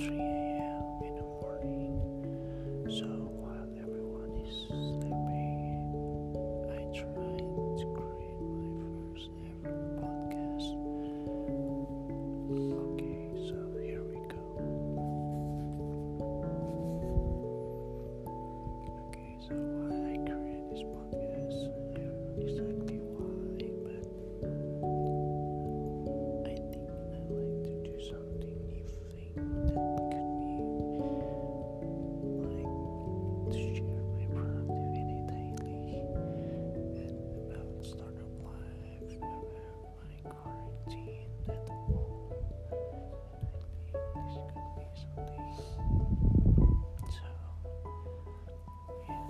3 a.m. in the morning. So while everyone is sleeping, I try to create my first ever podcast. Okay, so here we go. Okay, so I create this podcast,